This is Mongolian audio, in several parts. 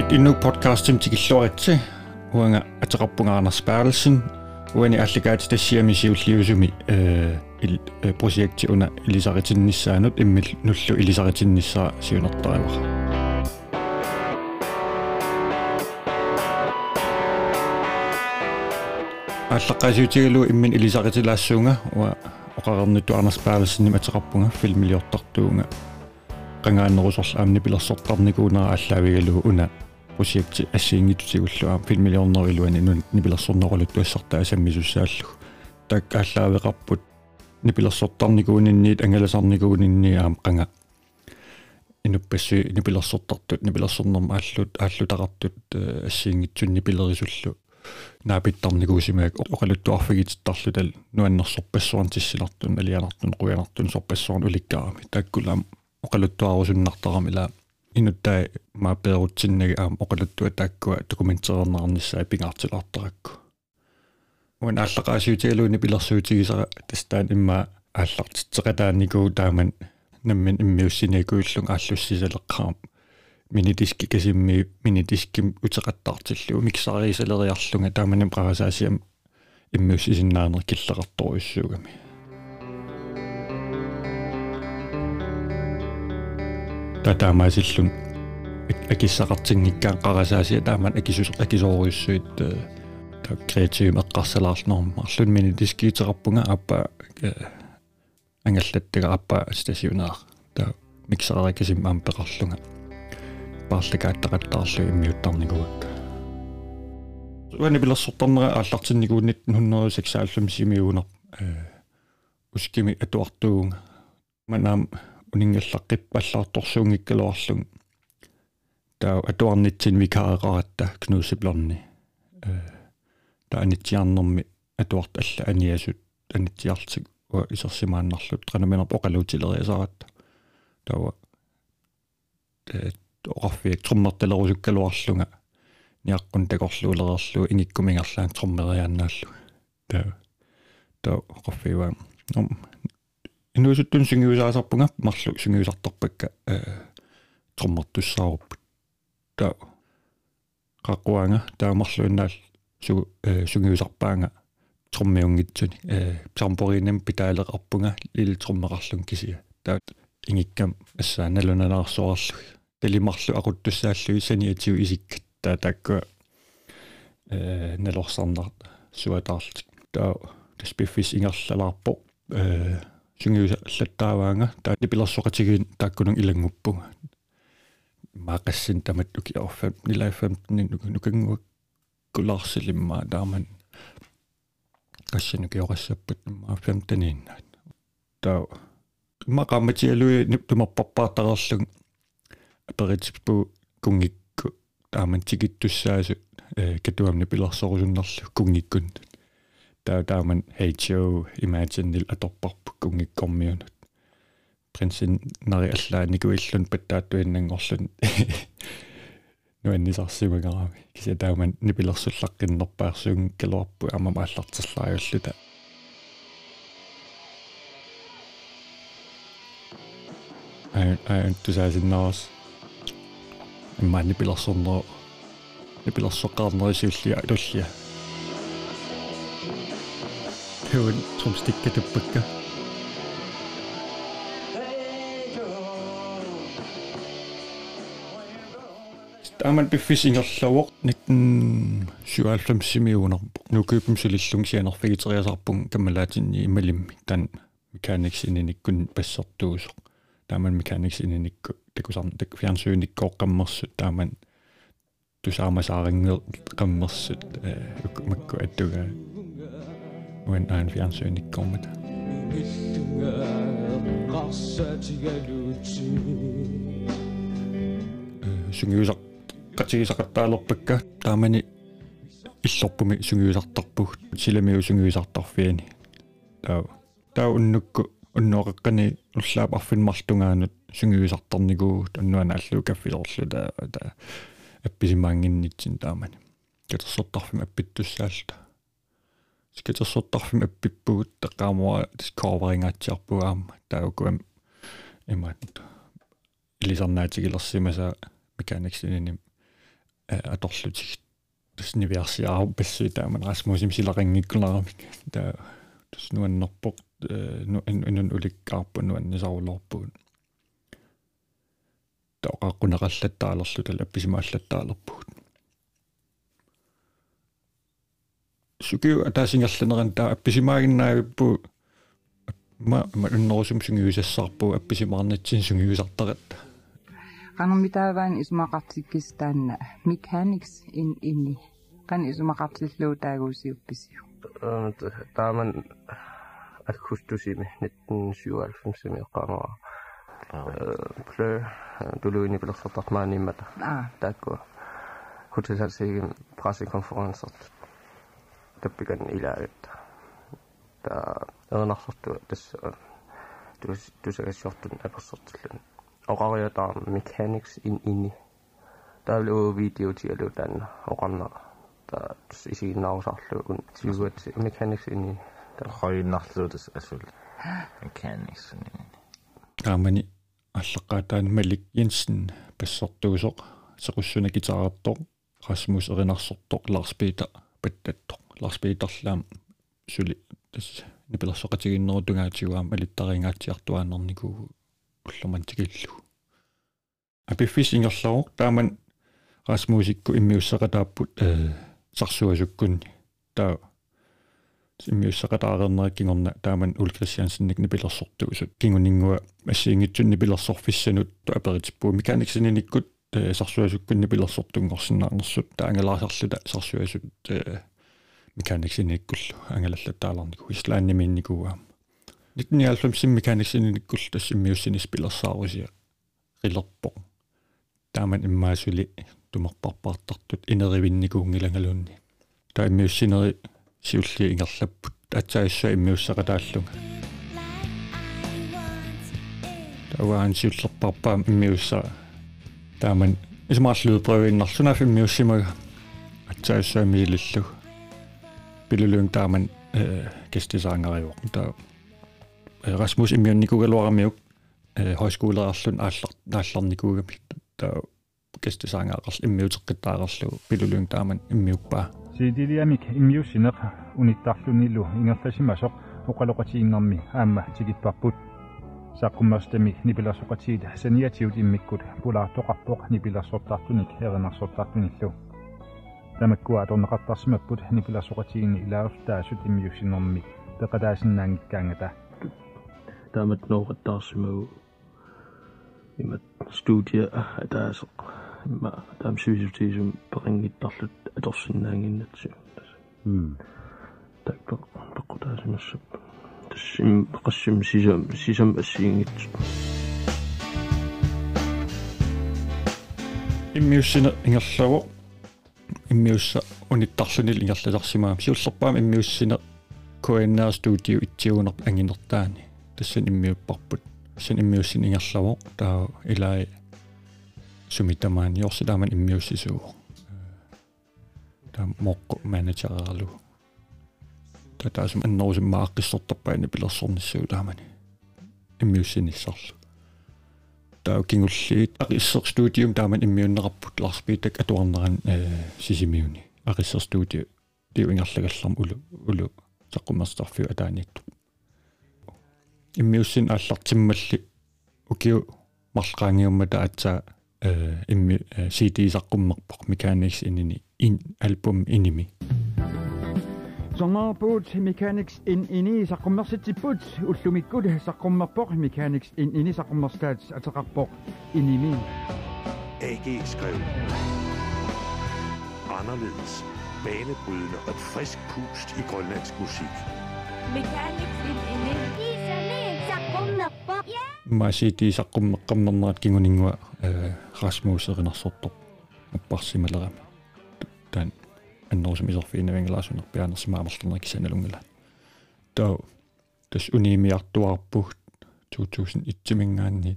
Mit innu podcastim tikilluaritsi uanga ataqarpungaarnars Berlsen uani allagaat tassiamisiulliusumi э ил projekti una ilisaritinnissaanut immil nullu ilisaritinnissaa siunertaravara аллаққасиутигалу иммин илисаритилаассуунга уа оқарерниту Арнас Паалассиним атеқарпунга филмилиортартуунга qangaannerusорла аамни пилерсортарникуунера аллаавигалу уна прожекти ассиингитутигуллуа филмилиорнерилуани нун нипилерсорнерулут туассартаа саммисуссааллу так аллаавеқарпут нипилерсортарникуунинниит ангаласарникуунинни аам qanga инуппассу нипилерсортартут нипилерсорнерма ааллут ааллутақартут ассиингитсунни пилерисуллу наапиттарникуусимаак оқалуттуарфигититтарлу тал нуаннерсорпассуарн тиссилартун алианартун қуянартун сорпассуарн уликкаарами тааккулаам оқалуттуарусуннартарами ла инуттай маапеерутсиннаги аам оқалуттуа тааккуа документеернаарниссаа пингаартилаартаракку уан ааллақаасиутигалууни пилерсуутигисара тастаан имма ааллартитсеқатааникуу тааман наммин иммиуссинекуиллун ааллуссисалеққарам минитиски касимми минитиским утеқаттартиллу миксариисалериарлунга тааманим қарасаасиам иммиуссисиннаанер киллеқарторуйссуугами татаамаасиллун акиссақартингиккаан қарасаасиа тааман акисус акисооруйссуит та креатив эққарсалаарлнорм арлун минитискиитерарпунга аппа ангаллаттага аппа стасиунаар. Та миксарарикасим аам пеқарлунга паарлакааттақаттаарлу иммиуттарникуак уани билэрсортарнера ааллартинникуунит 196 симиунер э ускими атуартуунга. Манаам унингаллаққиппаллаарторсуунгиккалуарлун таа атуарнитсин викааеқаратта кнусиблерни э таа анитсиарнэрми атуарт алла аниасут анитсиартик уа исерсимааннарлут qanaminer оқалуутилериасаратта таа э оқарфиак труммерталерусуккалуарлунга ниаққун такорлуулерерлу ингиккумингерлаан труммериааннааллу таа таа оқарфиуа ном инуусуттун сингиусаасарпунга марлу сингиусарторпакка э труммертуссааруппут таа қаққуанга таамарлуиннаал су э сунгиусарпаанга труммиунгитсуни э сампоринам питаалеқарпунга лил труммеқарлун кисия. Таа ингиккам ассаа налунанаарсуарлу. Талимарлу aquttussaallu saniatiu isikkat taa takku э налорсарнар суатаарлик таа таспиффис ингерлалаарпо э сингиуса аллаттааваанга таа пилерсоқатигин тааккунун илангуппуга маақассин тамат уки орфам нилафам нукангуак кулаарсилиммаа тааман кассинукиорассаппут маа 15 таа мақаматиалуи ниптумарпарпаартарерлуг аперитиппу кунгикку тааман тикиттуссаасу э катуамни пилерсорусуннерлу кунгиккун таа тааман HO imagine аторпарпу кунгиккормиунут принсин нари аллааникуиллун паттааттуиннангорлун нуаннисарсимагарами кися тааман нипилерсуллаққиннерпаарсуун калуарпу амама аллартерлааюллута ай ай тусаасиннаас иммаани пилерсорнер нипилерсоққарнерисиуллиа алуллиа хэвэн трумстиккатуппакка тааман пиффисингерлавоқ 1997 симиунер нукупим сулиллун сианерфигитериасарпун каммалаатинни ималимми тан mechanics ининиккун пассертуусоқ тааман mechanics ининикку такусарна так фиансууниккоо qammersut тааман тусаамасаарингер qammersut э макку аттуга уэн аан фиансууниккормат сунгиусақ qatigisaqattaalorpakka taamani иллорпуми сунгиусартарпуг силамиу сунгиусартарфиани таа таа уннукку уннуақаққани уллаап арфинмарлунгаанут сунгиусартарникуу аннуана аллуу каффилорлу таа таа апписимаангиннитсин таамани катерсортарфим аппиттуссаалта скатерсортарфим аппиппугут теққаамуа дисковерингаатсиарпугаама таукуам имаат илисарнаатигилерсимаса меканиксининим аторлутиг таснивиарсиару пассуи тааман расмусим силақингиккуларамик таа тус нуаннерпоқ нуан уликкаарпу нуаннисарулорпугун таоқаққунеқаллаттаалерлу тала писимааллаттаалерпугут сукиу атаасингерланеран таа апписимаагиннаавиппу ма ма уннерусум сунгиусассаарпу апписимаарнатсин сунгиусартарат qanarmitaavaan isumaqartikkis taanna mechanics in inni qan isumaqartilluu taaguusiuppisiu taaman akkustusimi 1997 eqqaanera plö tuluini pilersortarmaanimmata taakku hutisalsiigim pressekonferensert tappikan ilaagitta ta ernersortu tassa tusagassiortun apersortillun oqariataar mechanics in inni taavlu video ti alu tan oqarna ta isiginnaarusarlu un tiuat mechanics inni ta khoinnarluutas asul mechanics inni таамани аллаққаатаан малик Jensen пассортуусоқ сеқуссуна гитараартоқ Rasmus эринарсортоқ Lars Peter паттаттоқ Lars Peterlaam сули тас нипилэрсоқатигиннеру тунгаатигуаам алиттариингаатсиартуааннэрникуу уллуман тикиллу апиффисингерлавоқ тааман расмусикку иммиуссақатааппут э сарсуасуккунни таа иммиуссақатаарернерак кингорна тааман ул кристиансенник нипилерсортуусут кингунингуа ассиингитсунни пилерсорфиссанут аперитиппуу меканиксининиккут э сарсуасуккунни пилерсортунгорсинаанерсут таангалаасарлута сарсуасут э меканиксиниккуллу ангалаллатаалернику ислааннимиинникууаама 1990 меканиксининиккул тассиммиуссинис пилерсаарусиа рилерпо тааман иммаасули тумерпарпаартартут инеривинникуунгилагалуунни таа иммиуссинери сиулли ингерлаппут атсааиссаа иммиуссақатааллунга таваан сиуллерпарпаа иммиусса тааман исмаарлуу прøвиннарсунаф иммиуссимага атсааиссаа миилиллу пилулуун тааман э гестисаангариуоқ таа Rasmus иммиунникугалуарамиук э højskoleерлун ааллар наалларникуугами таа гестисаангаарл иммиутеққиттаарерлу пилулуун тааман иммиуппаа сидилиамик иммиуссинеқ униттарлунилу ингерласимасоқ оқалоқатиингерми аама тигиппарпут саққуммерстами нипилерсоқатиит саниатиут иммиккут пулаартоқарпоқ нипилерсортартуник эринарсортартуниллу тамаккуа торнеқартарсимаппут нипилерсоқатиини илаарфтаасут иммиуссинерми пеқалаасиннаангиккаангата таамат ноораттаарсимагу имат студия атаасеқ. Имма таам сюисутиисум перингиттарлут аторсиннаангиннатсу м такто пеккутаасимассап тассим пеқассим сисам сисам ассиингитсут иммиуссина ингерлаву иммиусса униттарлунил ингерлаларсимаа сиуллерпаам иммиуссина коэннаа студио итсиунерп ангинертаани тассан иммиуппарпут. Сан иммиуссин ингерлавоо таа илаа сумитамаан йорсидааман иммиуссисуу таа мокко менеджералу татаасум аннорусим мааққиссортарпаани пилерсорниссуу таамани иммиуссиниссарлу таа кингуллиит ақиссер студиум тааман иммиуннеқарпут ларспитак атуарнеран э сисимиуни. Ақиссер студио тиуингерлагалларм улу улу таққумерстарфиу атаанитту. Иммиуссин ааллартиммалли укиу марлqaangiummата атса э имми CD саққуммерпоқ mechanics инини ин альбум иними Sangaarpuut Mechanics in ini saqummersitiput ullumikkut saqummerpoq Mechanics in ini saqummerstaat ateqarpoq inimi. AG skrev. Anderledes, banebrydende og frisk pust i grønlandsk musik. Mechanics in ini. Masiti saqummeqqammernerat kinguningua eh, Rasmus Erinersortoq apparsimalerami. аннерусум исерфиинавингалаасунер пианерсимаамерлернер кисаналунгала таа тас униимиартуарпуг 2001-мингаанни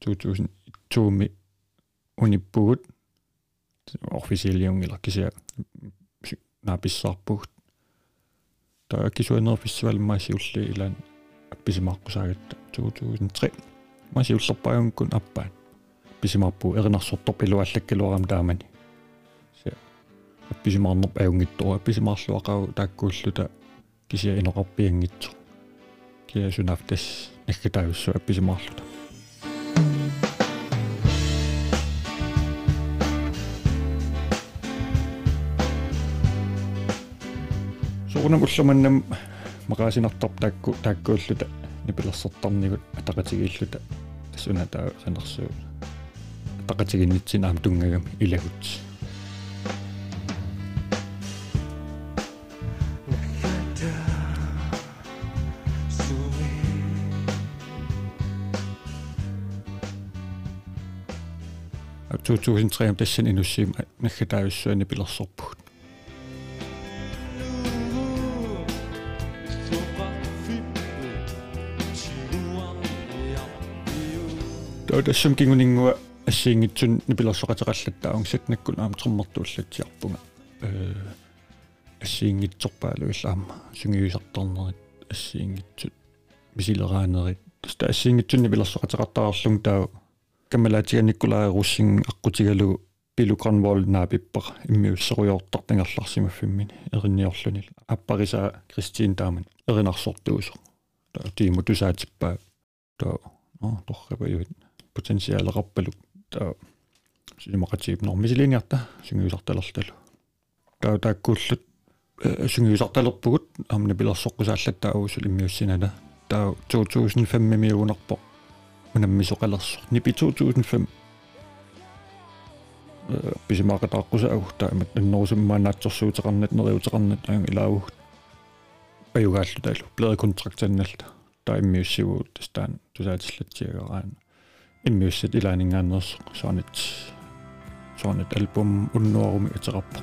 2002ми униппугут оффициалиунгила кися нааписсаарпугут таа кисуанерфиссивалмаасиулли илаан апписимааққусаагатта 2003 масиуллерпаагункун аппаат писимарпу эринарсорторп илуаллаккалуарам таамани апписимаарнерп аюнгиттора апписимаарлуақау тааккууллута кися инеқарпиангитсо кия сунафтас наггатаюссу апписимаарлута суунам уллуманнам мақаасинартарп таакку тааккууллута нипилерсэртарнигут атақатигииллута. Тассуна таа санерсуу. Атақатигиннитсин аам тунгагам илагут 2003 tässä inusim nähdäyssä ne pila sopun. Tässä on kinguningua singitsun ne pila sokatakalletta on sitten kun aamut summattuullet jarpunga. Ассиингитсорпаалу иллаама сунгиусартарнерит ассиингитсут мисилераанерит таста ассиингитсун нипилерсоқатеқартаарлун таа каммалаатиганиккулааруссин аққутигалугу пилукранвол наапиппақ иммиуссеруйортартангерларсимаффиммини эринниорлунил аппариса кристиин тааман эринарсортуусо тииму тусаатиппаа таа оо торрапаюит потенциаалеқарпалук таа симақатиип нормисилиниарта сунгиусарталерлалу таа тааккууллут сунгиусарталерпугут амна пилерсоққусааллаттаа уусул иммиуссинала таа 2005 миуунерпо унаммисоқалерсо нипи 2005 писимаақатааққусаагу таамат аннерусуммаанаатсорсуутеқарнат нериутеқарнат аюн илааву паюгааллу таалу плеер контрактанналта таиммиуссиву тастаан тусаатиллатсиагараана иммиуссат илаанингаанерс соонит соонит альбум уннуаруми атераппо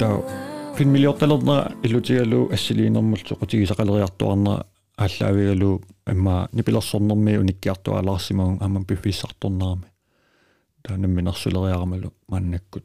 таа финмилиорталернера илутигалу ассилиинермул соқутигисақалериартуарнера ааллаавигалу амма нипилерсорнэрми униккиартуалаарсимагун амма пиффиссарторнерами таанамминерсулериарамалу мааннаккут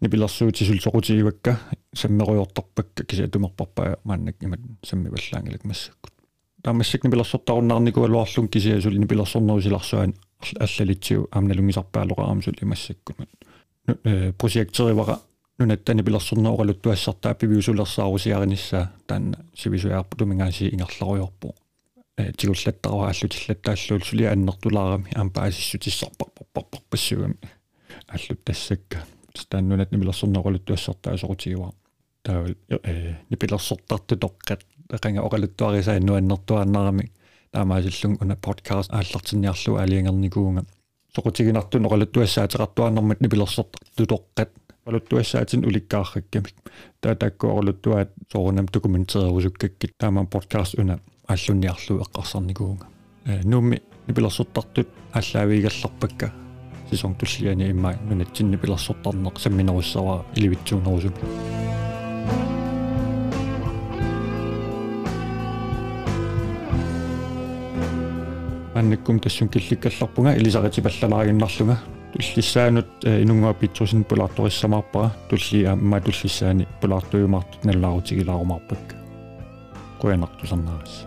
нипилерсуути сулсоқутигивакка саммеруйортарпакка кисиатумерпарпаа мааннак имат саммиваллаангилак массаккут таамассак нипилерсортаруннарникуалуарлун кисиасул нипилерсорнерусиларсуан аллалитсиу аамналунгисарпаалоqaрамсул имассаккут проектеривара нунаттани пилерсорнеоралуттуассартаа пивиусулерсаарусиаринissaа таанна сивисуяарпу тумингааси ингерларуйорпу э тигуллаттараа аллутиллаттааллуул сули аннертулаарами аампа асиссутиссарпарпарпарпассугами аллут тассакка тааннунат нипилерсорнеоралуттуассартаа сорутигуа таавал э нипилерсортарту тоққат эқанга оралуттуарисааннуаннертуааннарами таамаасиллун уна подкаст ааллартинниарлу алиангерникуунга сорутигинартун оралуттуассаатеқартуаннэрмат нипилерсортарту тоққат валуттуассаатин уликкаарраккамик таатаккуорулуттуаат соорунам документеерусуккаккит тааман подкаст уна аллунниарлу эққарсарникуунга э нуумми нипилерсуттартут аллаавигалларпакка сисонг туллиани имма нунатсинни пилерсуттарнеқ самминеруссава иливитсуунерусуп анниккум тассун килликкалларпунга илисаритипаллалаагиннарлунга туллиссаанут инунгуа питсусин пулаарториссамаарпара тулли амма туллиссаани пулаартуйумаартут наллаарутигилаарумаарпак куянартусарнаарис